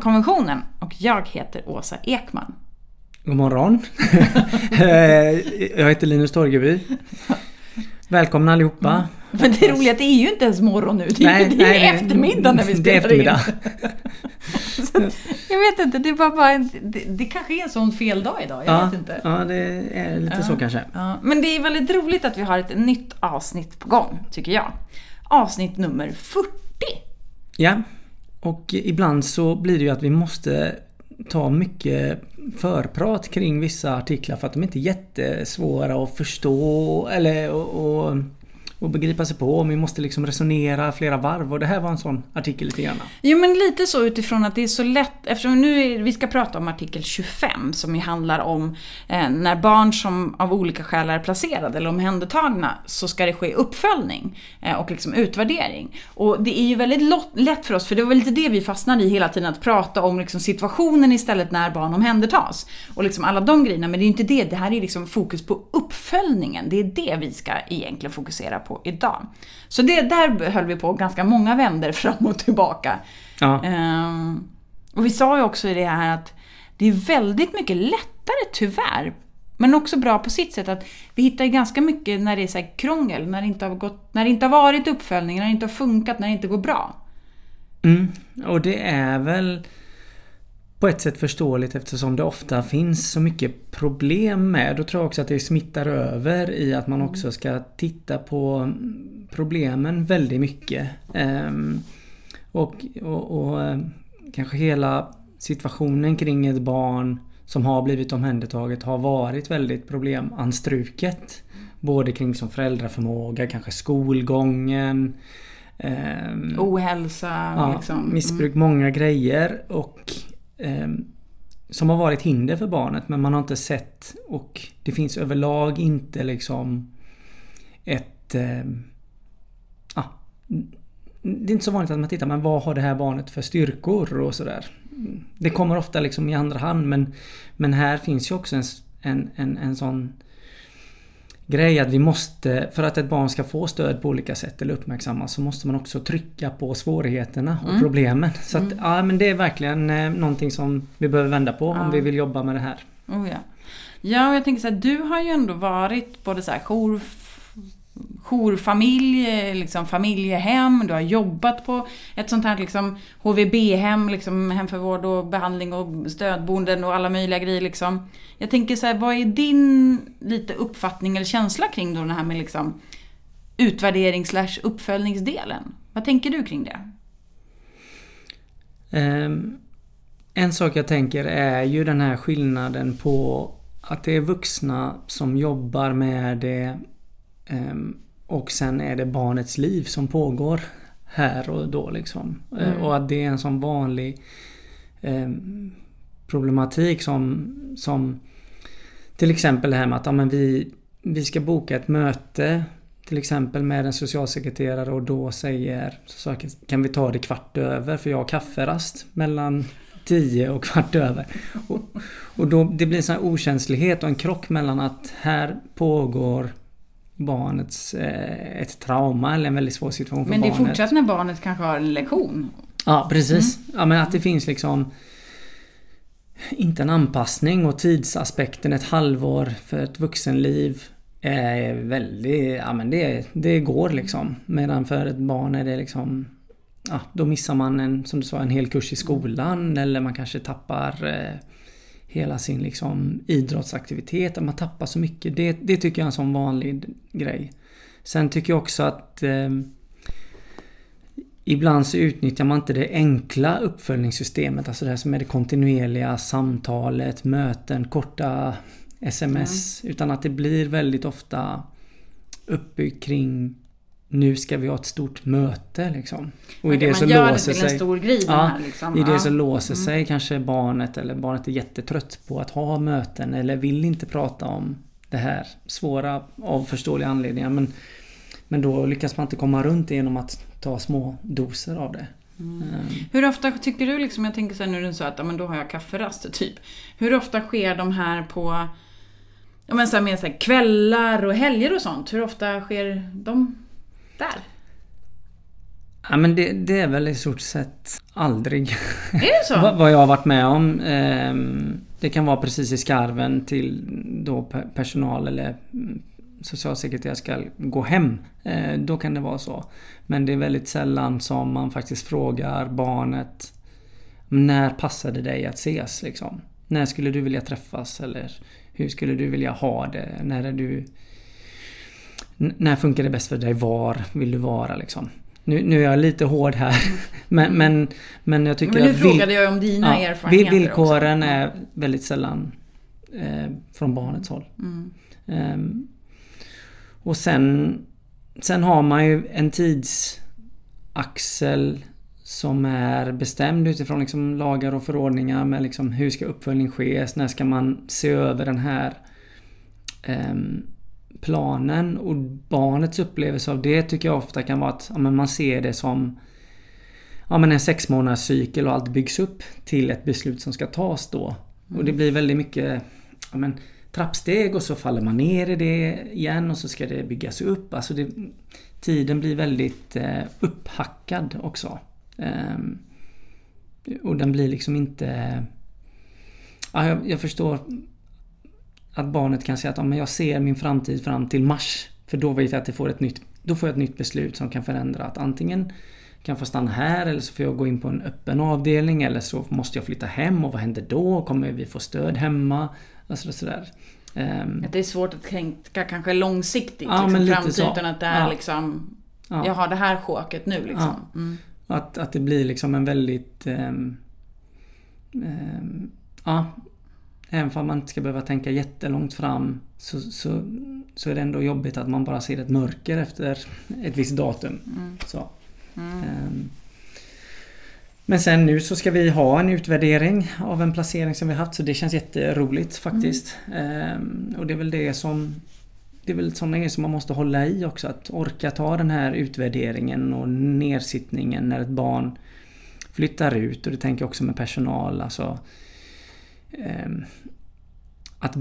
barnkonventionen och jag heter Åsa Ekman. God morgon. jag heter Linus Torgeby. Välkomna allihopa. Mm. Men det är roligt att det är ju inte ens morgon nu. Det är, nej, det är nej, eftermiddag när vi spelar det är eftermiddag. in. jag vet inte, det, var bara en, det, det kanske är en sån fel dag idag. Jag ja, vet inte. Ja, det är lite ja, så kanske. Ja. Men det är väldigt roligt att vi har ett nytt avsnitt på gång, tycker jag. Avsnitt nummer 40. Ja, och ibland så blir det ju att vi måste ta mycket förprat kring vissa artiklar för att de inte är jättesvåra att förstå eller och, och och begripa sig på. Vi måste liksom resonera flera varv och det här var en sån artikel lite grann. Jo men lite så utifrån att det är så lätt, eftersom nu är, vi ska prata om artikel 25 som ju handlar om eh, när barn som av olika skäl är placerade eller omhändertagna så ska det ske uppföljning eh, och liksom utvärdering. Och det är ju väldigt lätt för oss, för det var lite det vi fastnade i hela tiden, att prata om liksom situationen istället när barn omhändertas. Och liksom alla de grejerna, men det är ju inte det, det här är liksom fokus på uppföljningen. Det är det vi ska egentligen fokusera på på idag. Så det, där höll vi på ganska många vänder fram och tillbaka. Ja. Um, och vi sa ju också i det här att det är väldigt mycket lättare tyvärr men också bra på sitt sätt att vi hittar ganska mycket när det är så krångel, när det, inte har gått, när det inte har varit uppföljning, när det inte har funkat, när det inte går bra. Mm, och det är väl på ett sätt förståeligt eftersom det ofta finns så mycket problem med. Då tror jag också att det smittar över i att man också ska titta på problemen väldigt mycket. Ehm, och, och, och eh, kanske hela situationen kring ett barn som har blivit omhändertaget har varit väldigt problemanstruket. Både kring som föräldraförmåga, kanske skolgången. Eh, Ohälsa. Ja, liksom. Missbruk, många grejer. Och Ehm, som har varit hinder för barnet men man har inte sett och det finns överlag inte liksom ett... Eh, ah, det är inte så vanligt att man tittar men vad har det här barnet för styrkor och sådär. Det kommer ofta liksom i andra hand men, men här finns ju också en, en, en, en sån grej att vi måste, för att ett barn ska få stöd på olika sätt eller uppmärksammas så måste man också trycka på svårigheterna och mm. problemen. Så att, mm. ja men det är verkligen eh, någonting som vi behöver vända på ja. om vi vill jobba med det här. Oh, ja. ja, och jag tänker så här, du har ju ändå varit både så här jourfamilj, liksom familjehem, du har jobbat på ett sånt här liksom HVB-hem, liksom hem för vård och behandling och stödboenden och alla möjliga grejer liksom. Jag tänker så här, vad är din lite uppfattning eller känsla kring då det här med liksom utvärdering slash uppföljningsdelen? Vad tänker du kring det? Um, en sak jag tänker är ju den här skillnaden på att det är vuxna som jobbar med det och sen är det barnets liv som pågår här och då liksom. Eh, mm. Och att det är en sån vanlig ehm, problematik som, som till exempel det här med att ja, men vi, vi ska boka ett möte till exempel med en socialsekreterare och då säger så kan vi ta det kvart över för jag har kafferast mellan 10 och kvart över. Och, och då, det blir en sån här okänslighet och en krock mellan att här pågår barnets eh, ett trauma eller en väldigt svår situation för barnet. Men det är fortsatt när barnet kanske har en lektion? Ja precis. Mm. Ja men att det finns liksom inte en anpassning och tidsaspekten ett halvår för ett vuxenliv är väldigt, ja men det, det går liksom. Medan för ett barn är det liksom Ja, då missar man en, som du sa, en hel kurs i skolan eller man kanske tappar eh, hela sin liksom idrottsaktivitet, att man tappar så mycket. Det, det tycker jag är en sån vanlig grej. Sen tycker jag också att eh, Ibland så utnyttjar man inte det enkla uppföljningssystemet, alltså det här som är det kontinuerliga samtalet, möten, korta sms. Mm. Utan att det blir väldigt ofta uppbyggt kring nu ska vi ha ett stort möte liksom. Och i det så låser sig, en stor grej ja, liksom. I det så låser mm. sig kanske barnet eller barnet är jättetrött på att ha möten eller vill inte prata om det här svåra av förståeliga anledningar. Men, men då lyckas man inte komma runt det genom att ta små doser av det. Mm. Um. Hur ofta tycker du liksom, jag tänker så här, nu är det så att ja, men då har jag kafferaster typ. Hur ofta sker de här på ja, men så här, med så här, kvällar och helger och sånt? Hur ofta sker de där? Ja men det, det är väl i stort sett aldrig. Är det så? vad, jag har varit med om. Ehm, det kan vara precis i skarven till då pe- personal eller mm, socialsekreterare ska gå hem. Eh, då kan det vara så. Men det är väldigt sällan som man faktiskt frågar barnet När passar det dig att ses liksom? När skulle du vilja träffas? Eller hur skulle du vilja ha det? När är du... När funkar det bäst för dig? Var vill du vara liksom? Nu, nu är jag lite hård här. Men, men, men jag tycker Men nu att vil- frågade jag om dina ja, erfarenheter Villkoren också. är väldigt sällan eh, från barnets håll. Mm. Ehm, och sen, sen har man ju en tidsaxel som är bestämd utifrån liksom lagar och förordningar med liksom hur ska uppföljning ske? När ska man se över den här ehm, planen? Och barnets upplevelse av det tycker jag ofta kan vara att ja, man ser det som ja, men en sex månaders cykel och allt byggs upp till ett beslut som ska tas då. Och det blir väldigt mycket ja, men, trappsteg och så faller man ner i det igen och så ska det byggas upp. Alltså det, tiden blir väldigt eh, upphackad också. Ehm, och den blir liksom inte... Ja, jag, jag förstår att barnet kan säga att ja, jag ser min framtid fram till mars. För då vet jag att det får ett nytt, då får jag ett nytt beslut som kan förändra att antingen kan få stanna här eller så får jag gå in på en öppen avdelning eller så måste jag flytta hem och vad händer då? Kommer vi få stöd hemma? Alltså sådär. Ehm, Att det är svårt att tänka kanske långsiktigt Ja, liksom, men lite framtid så. att det är Ja. liksom ja. Jag har det här choket nu liksom. Mm. Att, att det blir liksom en väldigt... ehm, ehm, ja. Även om man inte ska behöva tänka jättelångt fram så, så, så är det ändå jobbigt att man bara ser ett mörker efter ett visst datum. Mm. Så. Mm. Ehm. Men sen nu så ska vi ha en utvärdering av en placering som vi haft så det känns jätteroligt faktiskt. Ehm, och det är väl det som Det är väl sådana grejer som man måste hålla i också. Att orka ta den här utvärderingen och nersittningen när ett barn flyttar ut. Och det tänker jag också med personal. Alltså, att,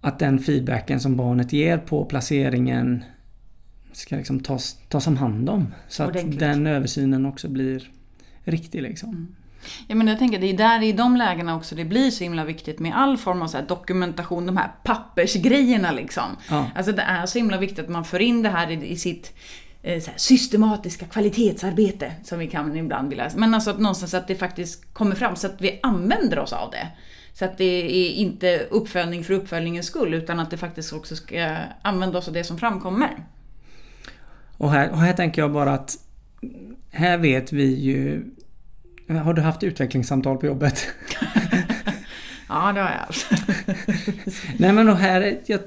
att den feedbacken som barnet ger på placeringen ska liksom tas, tas om hand om. Så att den översynen också blir riktig liksom. Ja, men jag tänker det är där i de lägena också det blir så himla viktigt med all form av så dokumentation, de här pappersgrejerna liksom. Ja. Alltså det är så himla viktigt att man för in det här i, i sitt eh, systematiska kvalitetsarbete som vi kan ibland vilja Men alltså att någonstans att det faktiskt kommer fram så att vi använder oss av det. Så att det är inte uppföljning för uppföljningens skull utan att det faktiskt också ska använda oss av det som framkommer. Och här, och här tänker jag bara att här vet vi ju Har du haft utvecklingssamtal på jobbet? Ja, det har jag haft. Nej men och här, är- jag,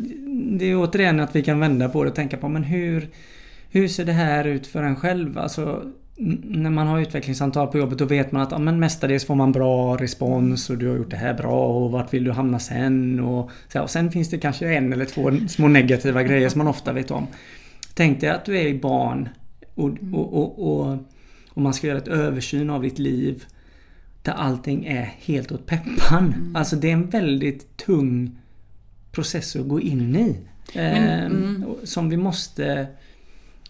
det är återigen att vi kan vända på det och tänka på men hur Hur ser det här ut för en själv? Alltså när man har utvecklingssamtal på jobbet då vet man att ja, men mestadels får man bra respons och du har gjort det här bra och vart vill du hamna sen? Och, så här, och sen finns det kanske en eller två små negativa grejer som man ofta vet om. Tänk dig att du är barn och, och, och, och, och man ska göra ett översyn av ditt liv där allting är helt åt peppan. Alltså det är en väldigt tung process att gå in i. Ehm, och Som vi måste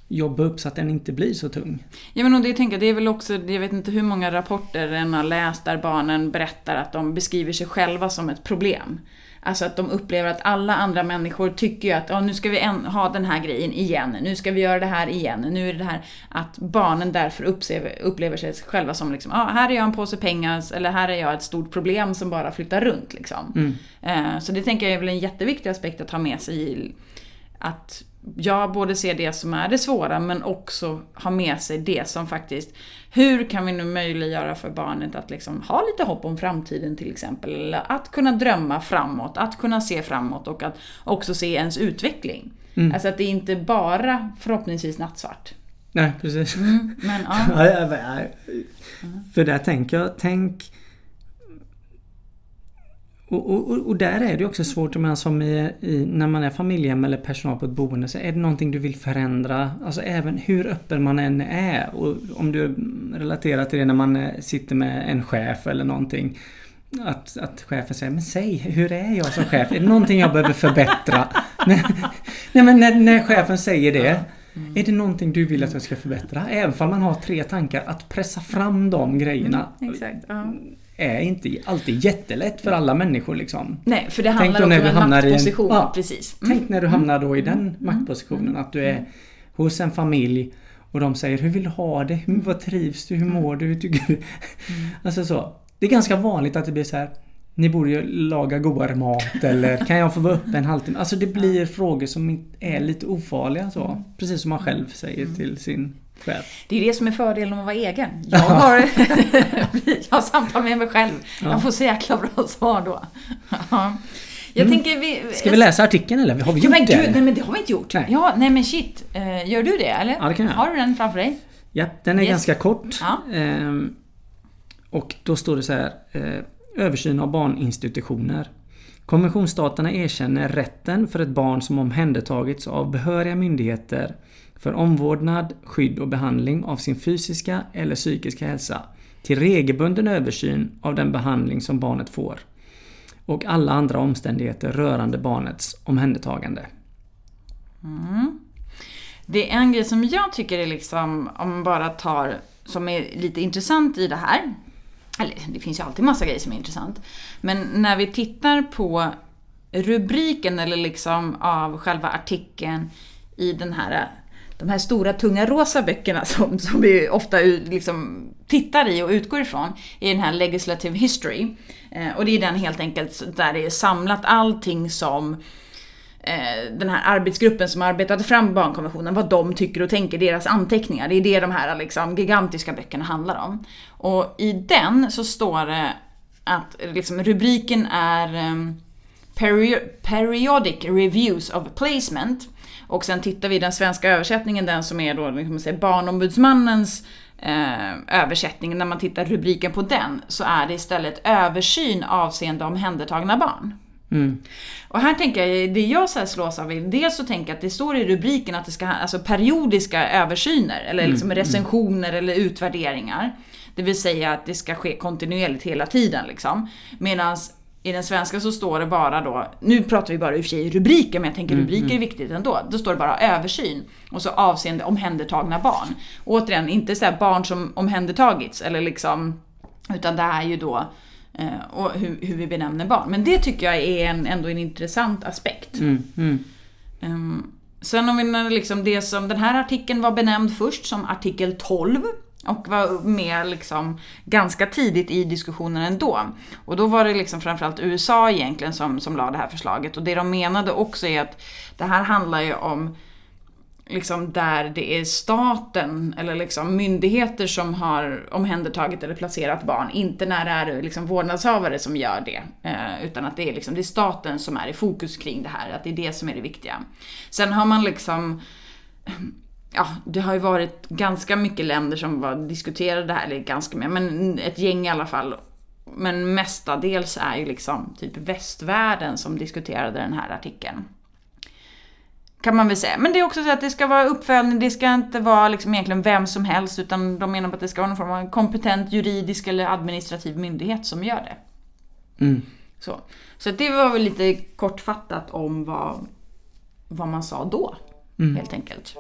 jobba upp så att den inte blir så tung. Ja men och det tänker jag, det är väl också, jag vet inte hur många rapporter en har läst där barnen berättar att de beskriver sig själva som ett problem. Alltså att de upplever att alla andra människor tycker ju att ja, nu ska vi ha den här grejen igen, nu ska vi göra det här igen, nu är det här att barnen därför upplever, sig själva som liksom, ja här är jag en påse pengar, eller här är jag ett stort problem som bara flyttar runt liksom. Eh, Så det tänker jag är väl en jätteviktig aspekt att ha med sig i att jag både ser det som är det svåra men också ha med sig det som faktiskt Hur kan vi nu möjliggöra för barnet att liksom ha lite hopp om framtiden till exempel? Att kunna drömma framåt, att kunna se framåt och att också se ens utveckling. Alltså att det inte bara förhoppningsvis nattsvart. Nej, precis. Men ja, Ja, ja, ja. För där tänker jag, tänk... Och, och, och- där är det också svårt, jag menar, som i, i, när man är familjehem eller personal på ett boende, så är det någonting du vill förändra. Alltså även hur öppen man än är. Och om du relaterar till det när man eh, sitter med en chef eller någonting. Att, att chefen säger, men säg, hur är jag som chef? Är det någonting jag behöver förbättra? Nej, nej men när, när chefen säger det. Är det någonting du vill att jag ska förbättra? Även om man har tre tankar, att pressa fram de grejerna Exakt. Ja. är inte alltid jättelätt för alla människor liksom. Nej, för det handlar om en maktposition. ja. Precis. Mm. Tänk när du hamnar då i den maktpositionen att du är hos en familj och de säger Hur vill du ha det? Hur, vad trivs du? Hur mår du? Tycker du? Alltså så. Det är ganska vanligt att det blir så här Ni borde ju laga godare mat eller kan jag få vara uppe en halvtimme? Alltså det blir frågor som är lite ofarliga så. Precis som man själv säger till sin chef. Det är det som är fördelen med att vara egen. Jag har, jag har samtal med mig själv. Jag får så jäkla bra svar då. Ja. Jag tänker vi... Mm. Ska vi läsa artikeln eller? Har vi Ja gjort men det? gud, nej men det har vi inte gjort. Nej. Ja, nej men shit. Eh, gör du det eller? Ja, det kan jag. Har du den framför dig? Ja, den är Yes. ganska kort. Ja. Ehm, och då står det så här. Översyn av barninstitutioner. Konventionsstaterna erkänner rätten för ett barn som omhändertagits av behöriga myndigheter för omvårdnad, skydd och behandling av sin fysiska eller psykiska hälsa till regelbunden översyn av den behandling som barnet får och alla andra omständigheter rörande barnets omhändertagande. Mm. Det är en grej som jag tycker är liksom, om man bara tar, som är lite intressant i det här. Eller det finns ju alltid massa grejer som är intressant. Men när vi tittar på rubriken eller liksom av själva artikeln i den här, de här stora tunga rosa böckerna som, som vi ofta liksom tittar i och utgår ifrån, i den här Legislative History. Eh, och det är den helt enkelt där det är samlat allting som Eh, den här arbetsgruppen som arbetade fram barnkonventionen, vad de tycker och tänker, deras anteckningar. Det är det de här liksom, gigantiska böckerna handlar om. Och i den så står det att liksom, rubriken är ehm, um, Peri- Periodic Reviews of Placement. Och sen tittar vi i den svenska översättningen, den som är då liksom, säga, Barnombudsmannens eh, översättning, när man tittar rubriken på den, så är det istället översyn avseende omhändertagna barn. Mm. Och här tänker jag, det jag så här slås av, är- dels så tänker jag att det står i rubriken att det ska alltså periodiska översyner, eller liksom recensioner eller utvärderingar. Det vill säga att det ska ske kontinuerligt hela tiden liksom. Medan i den svenska så står det bara då, nu pratar vi bara i och för sig i rubriken, men jag tänker rubriker är viktigt ändå. Då står det bara översyn och så avseende omhändertagna barn. Återigen, inte så barn som omhändertagits eller liksom, utan det är ju då och hur, hur vi benämner barn. Men det tycker jag är en, ändå en intressant aspekt. Mm, mm. Um, sen om vi liksom det som, den här artikeln var benämnd först som artikel 12 och var med liksom ganska tidigt i diskussionen ändå. Och då var det liksom framförallt USA egentligen som, som la det här förslaget. Och det de menade också är att det här handlar ju om liksom där det är staten eller liksom myndigheter som har omhändertagit eller placerat barn, inte när det är liksom vårdnadshavare som gör det. Eh, utan att det är, liksom, det är staten som är i fokus kring det här, att det är det som är det viktiga. Sen har man liksom Ja, det har ju varit ganska mycket länder som var, diskuterade det här, eller ganska mycket, men ett gäng i alla fall. Men mestadels är ju liksom typ västvärlden som diskuterade den här artikeln. Kan man väl säga. Men det är också så att det ska vara uppföljning, det ska inte vara liksom egentligen vem som helst utan de menar på att det ska vara någon form av kompetent juridisk eller administrativ myndighet som gör det. Mm. Så, så det var väl lite kortfattat om vad, vad man sa då, helt enkelt.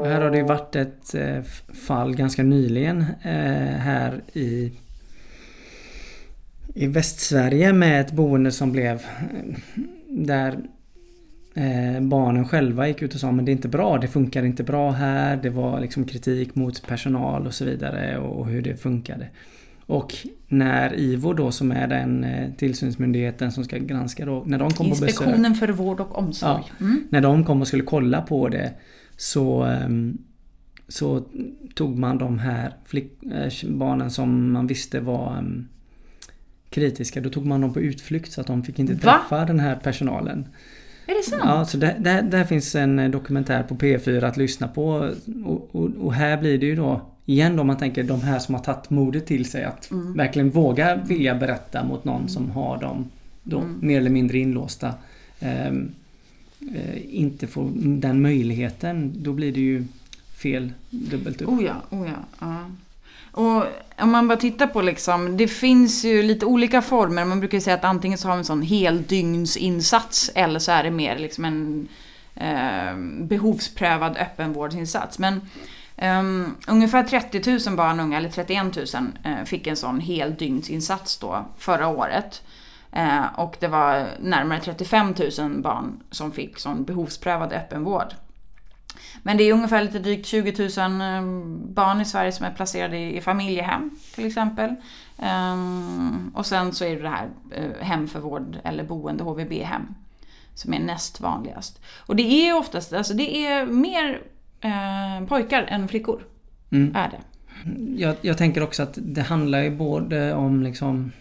Och här har det ju varit ett eh, fall ganska nyligen eh, här i i Västsverige med ett boende som blev eh, där eh, barnen själva gick ut och sa men det är inte bra, det funkar inte bra här. Det var liksom kritik mot personal och så vidare och hur det funkade. Och när IVO då som är den eh, tillsynsmyndigheten som ska granska då, när de kom på besök. Inspektionen för vård och omsorg. Mm. När de kom och skulle kolla på det så, ehm, så tog man de här flick, barnen som man visste var ehm, kritiska. Då tog man dem på utflykt så att de fick inte Va? träffa den här personalen. Är det sant? Ja, så där, där, där finns en eh, dokumentär på P4 att lyssna på. Och, och, och här blir det ju då igen då om man tänker de här som har tagit modet till sig att Mm. verkligen våga vilja berätta mot någon som har dem då Mm. mer eller mindre inlåsta. Ehm, eh, inte får den möjligheten. Då blir det ju fel dubbelt upp. Oh ja, oh ja. ja. Och om man bara tittar på liksom, det finns ju lite olika former. Man brukar säga att antingen så har vi en sån heldygnsinsats eller så är det mer liksom en eh, behovsprövad öppenvårdsinsats. Men Um, ungefär 30 000 barn och unga, eller 31 000, uh, fick en sån heldygnsinsats då förra året. Uh, och det var närmare 35 000 barn som fick sån behovsprövad öppenvård. Men det är ungefär lite drygt 20 000 ehm, barn i Sverige som är placerade i familjehem till exempel. Um, och sen så är det det här uh, hem för vård eller boende, HVB-hem, som är näst vanligast. Och det är oftast, alltså det är mer uh, pojkar än flickor. Mm. Är det. Jag, jag tänker också att det handlar ju både om liksom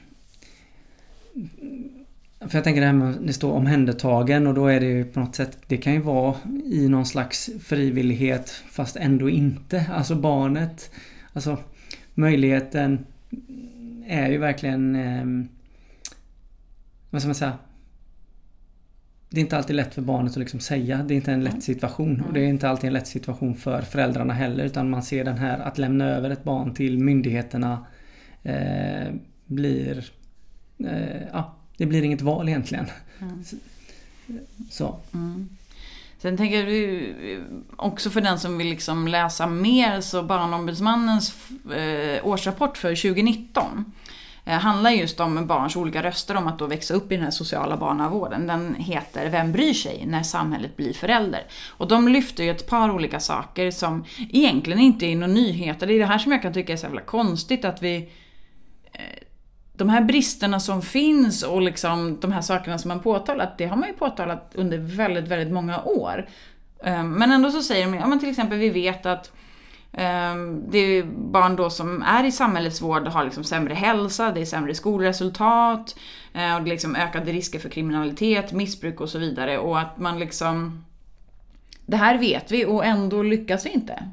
för jag tänker det här med att det står omhändertagen och då är det ju på något sätt Det kan ju vara i någon slags frivillighet fast ändå inte. Alltså barnet Alltså möjligheten är ju verkligen eh, Vad ska man säga? Det är inte alltid lätt för barnet att liksom säga. Det är inte en lätt situation. Och det är inte alltid en lätt situation för föräldrarna heller. Utan man ser den här att lämna över ett barn till myndigheterna eh, blir eh, ja, det blir inget val egentligen. Mm. Så. Mm. Sen tänker jag också för den som vill liksom läsa mer så Barnombudsmannens eh, årsrapport för 2019 eh, handlar just om barns olika röster om att då växa upp i den här sociala barnavården. Den heter Vem bryr sig? När samhället blir förälder. Och de lyfter ju ett par olika saker som egentligen inte är några nyheter. Det är det här som jag kan tycka är så jävla konstigt att vi de här bristerna som finns och liksom de här sakerna som man påtalat, det har man ju påtalat under väldigt, väldigt många år. Ehm, men ändå så säger de, ja men till exempel vi vet att ehm, det är barn då som är i samhällets vård har liksom sämre hälsa, det är sämre skolresultat eh, och det är liksom ökade risker för kriminalitet, missbruk och så vidare. Och att man liksom... Det här vet vi och ändå lyckas vi inte.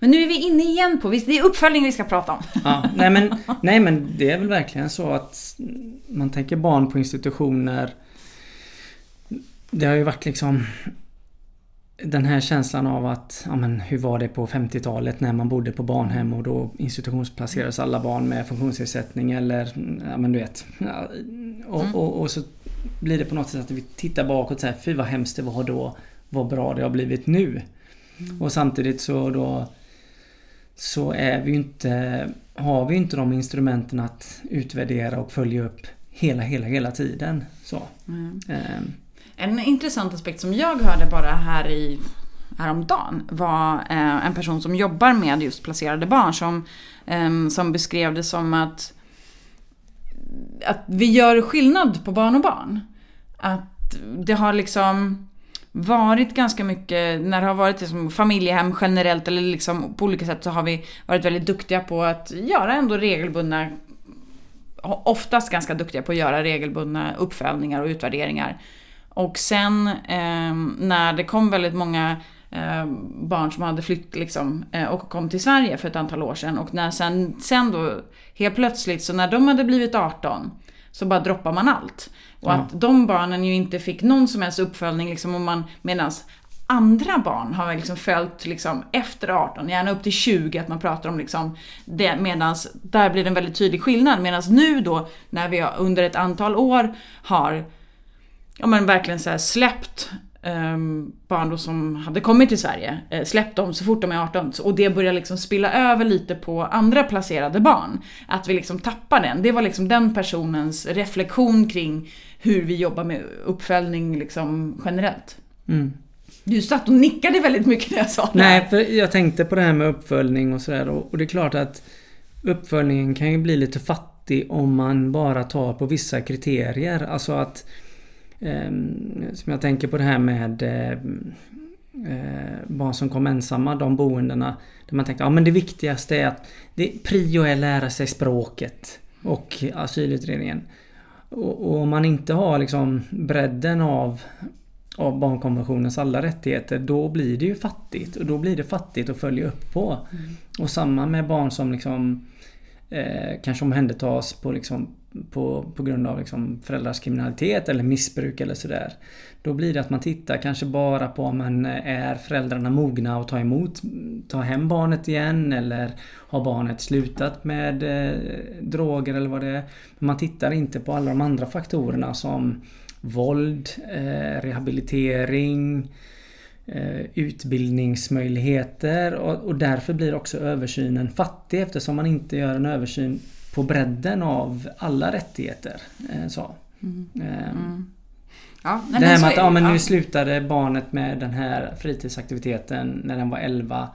Men nu är vi inne igen på, det är uppföljning vi ska prata om. Ja, nej, men, nej men det är väl verkligen så att man tänker barn på institutioner. Det har ju varit liksom den här känslan av att, ja men hur var det på 50-talet när man bodde på barnhem och då institutionsplacerades alla barn med funktionsnedsättning eller, ja men du vet. Och, mm. och, och, så blir det på något sätt att vi tittar bakåt och säger, fy vad hemskt det var då, vad bra det har blivit nu. Mm. Och samtidigt så då så är vi inte, har vi inte de instrumenten att utvärdera och följa upp hela, hela, hela tiden. Så. Mm. Um. En intressant aspekt som jag hörde bara här i häromdagen var eh, en person som jobbar med just placerade barn som, eh, som beskrev det som att, att vi gör skillnad på barn och barn. Att det har liksom varit ganska mycket, när det har varit liksom familjehem generellt eller liksom på olika sätt så har vi varit väldigt duktiga på att göra ändå regelbundna Oftast ganska duktiga på att göra regelbundna uppföljningar och utvärderingar. Och sen eh, när det kom väldigt många eh, barn som hade flytt liksom, eh, och kom till Sverige för ett antal år sedan och när sen, sen då helt plötsligt så när de hade blivit 18 så bara droppar man allt. Och ja. att de barnen ju inte fick någon som helst uppföljning liksom om man, medans andra barn har liksom följt liksom efter 18, gärna upp till 20, att man pratar om liksom det, medans där blir det en väldigt tydlig skillnad. Medan nu då, när vi under ett antal år har ja, men verkligen så släppt barn då som hade kommit till Sverige, uh, släppt dem så fort de är 18 och det börjar liksom spilla över lite på andra placerade barn. Att vi liksom tappar den. Det var liksom den personens reflektion kring hur vi jobbar med uppföljning liksom generellt. Mm. Du satt och nickade väldigt mycket när jag sa det. Nej, för jag tänkte på det här med uppföljning och sådär och det är klart att uppföljningen kan ju bli lite fattig om man bara tar på vissa kriterier. Alltså att Ehm, som jag tänker på det här med eh, eh, barn som kom ensamma, de boendena. Där man tänkte, ja men det viktigaste är att det, prio är att lära sig språket och asylutredningen. Och, och om man inte har liksom bredden av, av barnkonventionens alla rättigheter då blir det ju fattigt. Och då blir det fattigt att följa upp på. Mm. Och samma med barn som liksom eh, kanske omhändertas på liksom på, på grund av liksom föräldrars kriminalitet eller missbruk eller sådär. Då blir det att man tittar kanske bara på om man är föräldrarna mogna att ta emot, ta hem barnet igen eller har barnet slutat med eh, droger eller vad det är. Men man tittar inte på alla de andra faktorerna som våld, eh, rehabilitering, eh, utbildningsmöjligheter och, och därför blir också översynen fattig eftersom man inte gör en översyn på bredden av alla rättigheter. Eh, så. Mm. Eh, mm. Ja, det här med att ja, men nu slutade barnet med den här fritidsaktiviteten när den var 11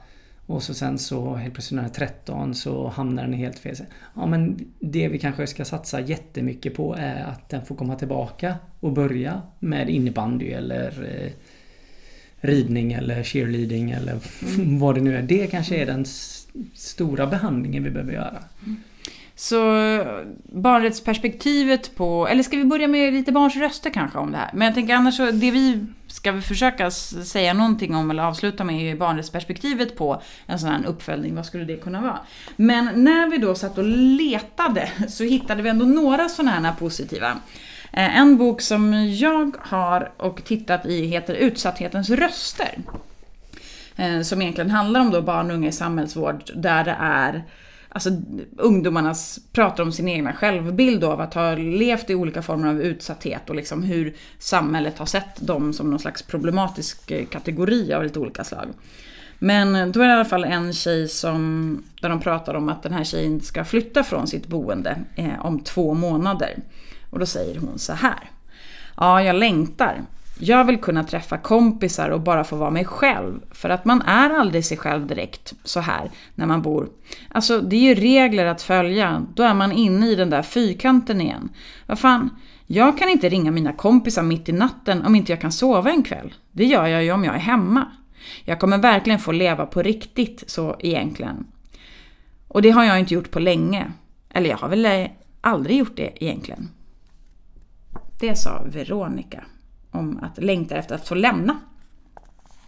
och så sen så helt plötsligt när den är 13 så hamnar den i helt fel. Ja men det vi kanske ska satsa jättemycket på är att den får komma tillbaka och börja med innebandy eller eh, ridning eller cheerleading eller mm. vad det nu är. Det kanske är den stora behandlingen vi behöver göra. Så barnrättsperspektivet på, eller ska vi börja med lite barns röster kanske om det här? Men jag tänker annars så, det vi ska vi försöka säga någonting om eller avsluta med är barnrättsperspektivet på en sån här uppföljning. Vad skulle det kunna vara? Men när vi då satt och letade så hittade vi ändå några sådana här positiva. Eh, en bok som jag har och tittat i heter Utsatthetens röster. Eh, som egentligen handlar om då barn och unga i samhällsvård där det är alltså, ungdomarna pratar om sin egna självbild av att ha levt i olika former av utsatthet och liksom hur samhället har sett dem som någon slags problematisk eh, kategori av lite olika slag. Men eh, då är det i alla fall en tjej som, där de pratar om att den här tjejen ska flytta från sitt boende eh, om två månader. Och då säger hon så här. Ja, jag längtar. Jag vill kunna träffa kompisar och bara få vara mig själv. För att man är aldrig sig själv direkt så här när man bor. Alltså det är ju regler att följa. Då är man inne i den där fyrkanten igen. Vad fan, jag kan inte ringa mina kompisar mitt i natten om inte jag kan sova en kväll. Det gör jag ju om jag är hemma. Jag kommer verkligen få leva på riktigt så egentligen. Och det har jag inte gjort på länge. Eller jag har väl aldrig gjort det egentligen. Det sa Veronica om att längta efter att få lämna.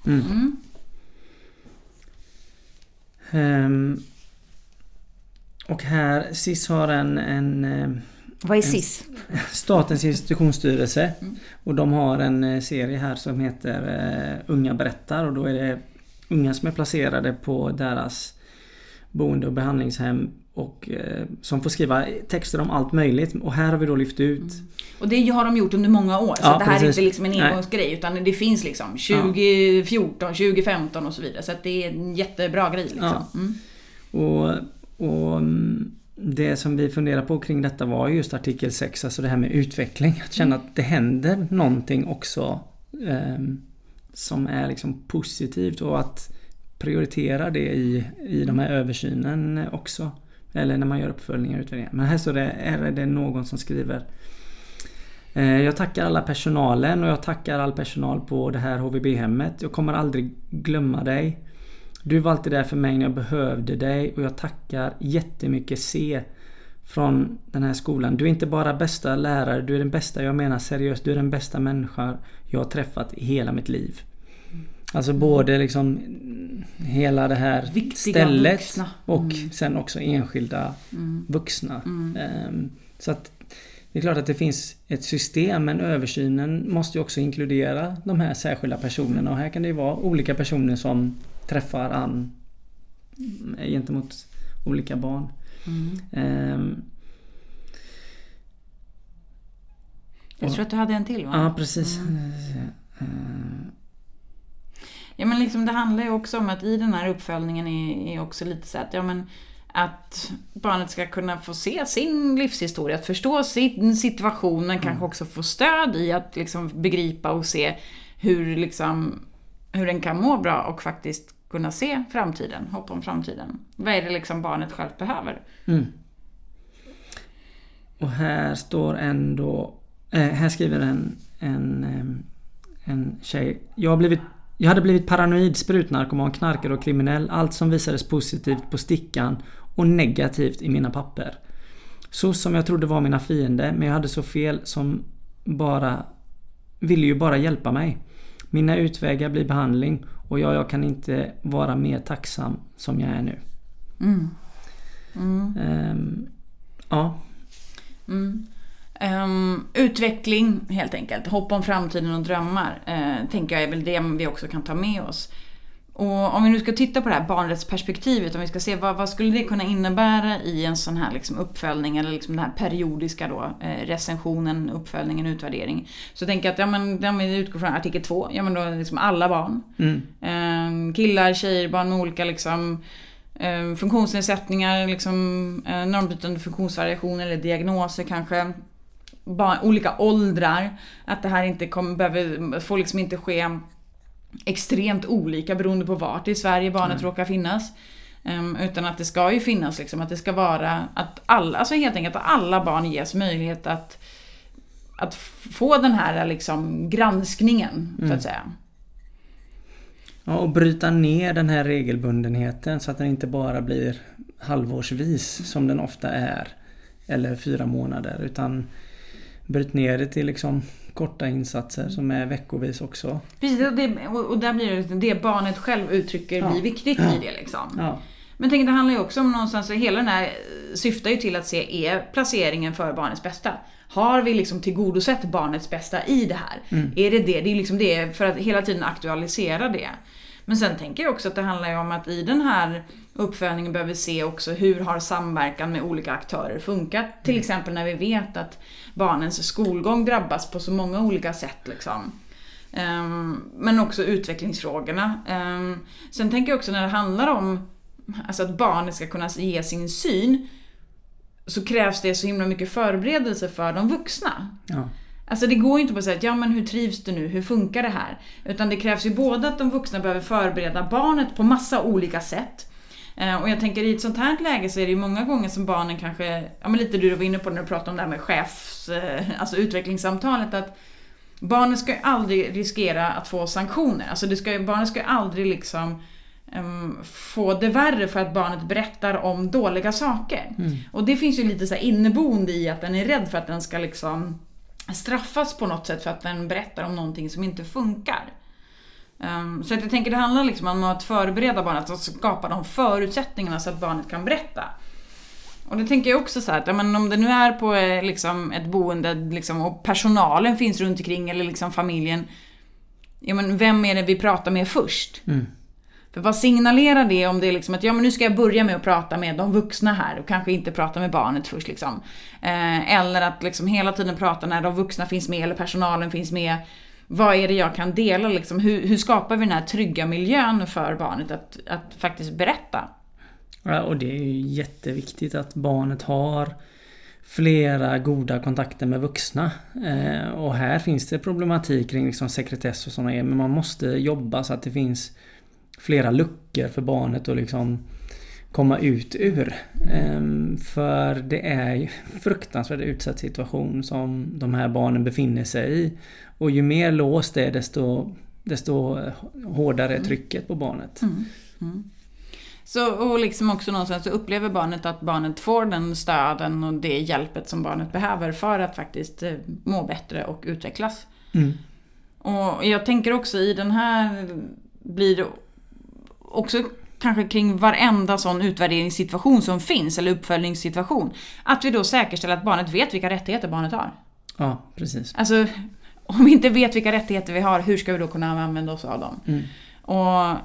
Mm. Um, och här, SIS har en... en eh, Vad är SIS? Statens institutionsstyrelse. Mm. Och de har en eh, serie här som heter uh, Unga berättar och då är det unga som är placerade på deras boende och behandlingshem och eh, som får skriva texter om allt möjligt. Och här har vi då lyft ut mm. Och det har de gjort under många år. Så ja, det här precis. är inte liksom en engångsgrej utan det finns liksom 2014, ja. 2015 och så vidare. Så det är en jättebra grej. Liksom. Mm. Och, och mm, det som vi funderar på kring detta var just artikel 6, alltså det här med utveckling. Att känna mm. att det händer någonting också eh, som är liksom positivt och att prioritera det i, i de här översynen också. Eller när man gör uppföljningar och utvärderingar. Men här står det, är det någon som skriver eh, jag tackar alla personalen och jag tackar all personal på det här HVB-hemmet. Jag kommer aldrig glömma dig. Du var alltid där för mig när jag behövde dig och jag tackar jättemycket C från den här skolan. Du är inte bara bästa lärare, du är den bästa, jag menar seriöst, du är den bästa människa jag har träffat i hela mitt liv. Alltså både liksom hela det här Viktiga stället vuxna. och mm. sen också enskilda mm. vuxna. Mm. Um, så att det är klart att det finns ett system men översynen måste ju också inkludera de här särskilda personerna och här kan det ju vara olika personer som träffar an gentemot olika barn. Um, jag tror att du hade en till va? Ja precis. Mm. Ja men liksom det handlar ju också om att i den här uppföljningen är, är också lite så att, ja men att barnet ska kunna få se sin livshistoria, att förstå sin situation, men mm. kanske också få stöd i att liksom begripa och se hur, liksom, hur den kan må bra och faktiskt kunna se framtiden, hopp om framtiden. Vad är det liksom barnet självt behöver? Mm. Och här står ändå, äh, här skriver en, en, eh, en tjej, jag har blivit jag hade blivit paranoid, sprutnarkoman, knarkare och kriminell. Allt som visades positivt på stickan och negativt i mina papper. Så som jag trodde var mina fiender, men jag hade så fel som bara ville ju bara hjälpa mig. Mina utvägar blir behandling och jag, jag kan inte vara mer tacksam som jag är nu. Mm. Mm. Um, ja. Mm. Um, utveckling helt enkelt, hopp om framtiden och drömmar uh, tänker jag är väl det vi också kan ta med oss. Och om vi nu ska titta på det här barnrättsperspektivet, om vi ska se vad, vad skulle det kunna innebära i en sån här liksom uppföljning eller liksom den här periodiska då, eh, recensionen, uppföljningen, utvärdering. Så tänker jag att ja, men, om vi utgår från artikel 2, ja men då liksom alla barn. Mm. Eh, killar, tjejer, barn med olika liksom eh, funktionsnedsättningar, liksom, eh, normbrytande funktionsvariationer eller diagnoser kanske. Barn, olika åldrar. Att det här inte kommer, behöver, får liksom inte ske extremt olika beroende på vart i Sverige barnet mm. råkar finnas. Um, utan att det ska ju finnas liksom, att det ska vara att alla, alltså helt enkelt att alla barn ges möjlighet att, att få den här liksom granskningen, mm. så att säga. Ja, och bryta ner den här regelbundenheten så att den inte bara blir halvårsvis som den ofta är. Eller fyra månader utan bryt ner det till liksom korta insatser som är veckovis också. Precis, och, det, och där blir det det barnet själv uttrycker ja. blir viktigt ja. i det liksom. Ja. Men tänk, det handlar ju också om någonstans, hela den här syftar ju till att se, är placeringen för barnets bästa? Har vi liksom tillgodosett barnets bästa i det här? Mm. Är det det? Det är liksom det, för att hela tiden aktualisera det. Men sen tänker jag också att det handlar ju om att i den här uppföljningen behöver vi se också hur har samverkan med olika aktörer funkat? Till mm. exempel när vi vet att barnens skolgång drabbas på så många olika sätt. Liksom. Um, men också utvecklingsfrågorna. Um, sen tänker jag också när det handlar om alltså att barnet ska kunna ge sin syn så krävs det så himla mycket förberedelse för de vuxna. Ja. Alltså det går ju inte bara att säga ja men hur trivs du nu, hur funkar det här? Utan det krävs ju både att de vuxna behöver förbereda barnet på massa olika sätt. Eh, och jag tänker i ett sånt här läge så är det ju många gånger som barnen kanske, ja men lite du var inne på när du pratade om det här med chefs, eh, alltså utvecklingssamtalet, att barnen ska ju aldrig riskera att få sanktioner. Alltså det ska, barnen ska ju aldrig liksom um, få det värre för att barnet berättar om dåliga saker. Mm. Och det finns ju lite så inneboende i att den är rädd för att den ska liksom straffas på något sätt för att den berättar om någonting som inte funkar. Um, så att jag tänker det handlar liksom om att förbereda barnet, att skapa de förutsättningarna så att barnet kan berätta. Och det tänker jag också så här, att men om det nu är på eh, liksom, ett boende liksom, och personalen finns runt omkring eller liksom familjen. Ja men vem är det vi pratar med först? Mm. För vad signalerar det om det är liksom att ja men nu ska jag börja med att prata med de vuxna här och kanske inte prata med barnet först liksom. Eh, eller att liksom hela tiden prata när de vuxna finns med eller personalen finns med. Vad är det jag kan dela liksom? Hur, hur skapar vi den här trygga miljön för barnet att, att faktiskt berätta? Ja, och det är ju jätteviktigt att barnet har flera goda kontakter med vuxna. Eh, och här finns det problematik kring liksom sekretess och sådana grejer. Men man måste jobba så att det finns flera luckor för barnet att liksom komma ut ur. Ehm, för det är ju fruktansvärt utsatt situation som de här barnen befinner sig i. Och ju mer låst det är desto, desto hårdare är mm. trycket på barnet. Mm. Mm. Så, och liksom också någonstans så upplever barnet att barnet får den stöden och det hjälpet som barnet behöver för att faktiskt eh, må bättre och utvecklas. Mm. Och jag tänker också i den här blir det också kanske kring varenda sån utvärderingssituation som finns, eller uppföljningssituation. Att vi då säkerställer att barnet vet vilka rättigheter barnet har. Ja, precis. Alltså, om vi inte vet vilka rättigheter vi har, hur ska vi då kunna använda oss av dem? Mm. Och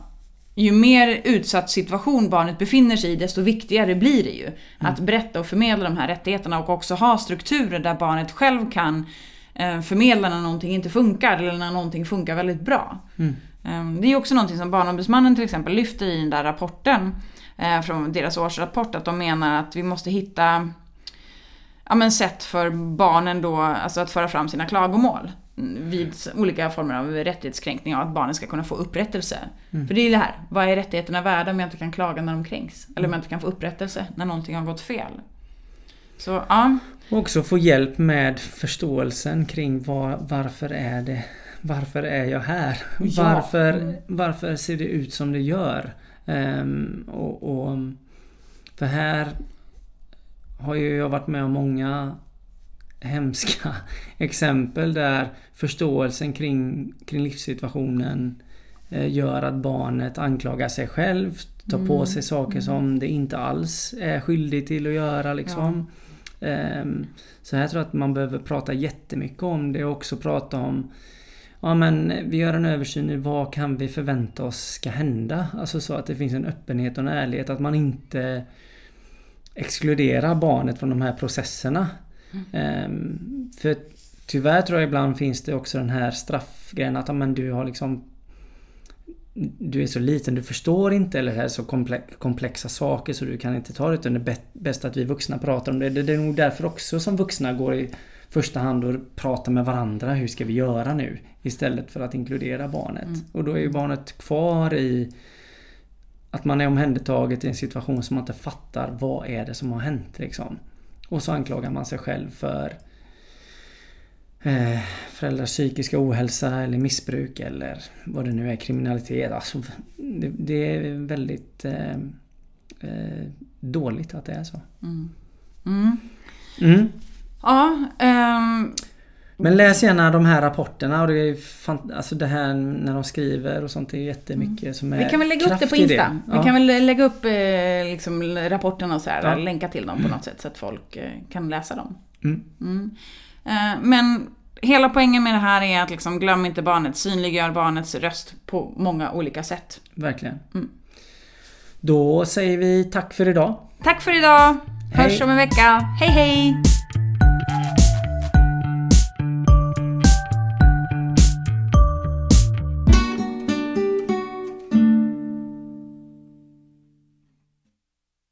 ju mer utsatt situation barnet befinner sig i, desto viktigare blir det ju. Mm. Att berätta och förmedla de här rättigheterna och också ha strukturer där barnet själv kan eh, förmedla när någonting inte funkar eller när någonting funkar väldigt bra. Mm. Ehm, det är också någonting som Barnombudsmannen till exempel lyfter i den där rapporten, eh, från deras årsrapport, att de menar att vi måste hitta ja, men sätt för barnen då, alltså att föra fram sina klagomål vid olika former av rättighetskränkning och att barnen ska kunna få upprättelse. Mm. För det är det här, vad är rättigheterna värda om jag inte kan klaga när de kränks? Eller om jag inte kan få upprättelse när någonting har gått fel? Så, ja. Och också få hjälp med förståelsen kring var, varför är det varför är jag här? Ja. Varför, varför ser det ut som det gör? Um, och, och, för här har ju jag varit med om många hemska exempel där förståelsen kring, kring livssituationen eh, gör att barnet anklagar sig själv, tar på mm. sig saker mm. som det inte alls är skyldig till att göra liksom. Ehm, så jag tror att man behöver prata jättemycket om det och också prata om Ja men vi gör en översyn nu, vad kan vi förvänta oss ska hända? Alltså så att det finns en öppenhet och en ärlighet, att man inte exkluderar barnet från de här processerna. Mm. För tyvärr tror jag ibland finns det också den här straffgrejen att men du har liksom du är så liten, du förstår inte eller det är så komplexa saker så du kan inte ta det utan det är bäst att vi vuxna pratar om det. Det är nog därför också som vuxna går i första hand och pratar med varandra. Hur ska vi göra nu? Istället för att inkludera barnet. Mm. Och då är ju barnet kvar i att man är omhändertaget i en situation som man inte fattar vad är det som har hänt liksom. Och så anklagar man sig själv för eh, föräldrars psykiska ohälsa eller missbruk eller vad det nu är, kriminalitet. Alltså, det, det är väldigt eh, eh, dåligt att det är så. Mm. Mm. Mm. Ja, um... Men läs gärna de här rapporterna och det är fan, alltså det här när de skriver och sånt är jättemycket mm. som är Vi kan väl lägga upp det på Insta. Vi kan väl lägga upp eh, liksom, rapporterna och så här, ja. länka till dem på något sätt så att folk eh, kan läsa dem. Mm. Mm. Eh, men hela poängen med det här är att liksom, glöm inte barnet, synliggör barnets röst på många olika sätt. Verkligen. Mm. Då säger vi tack för idag. Tack för idag. Hörs hej. om en vecka. Hej hej!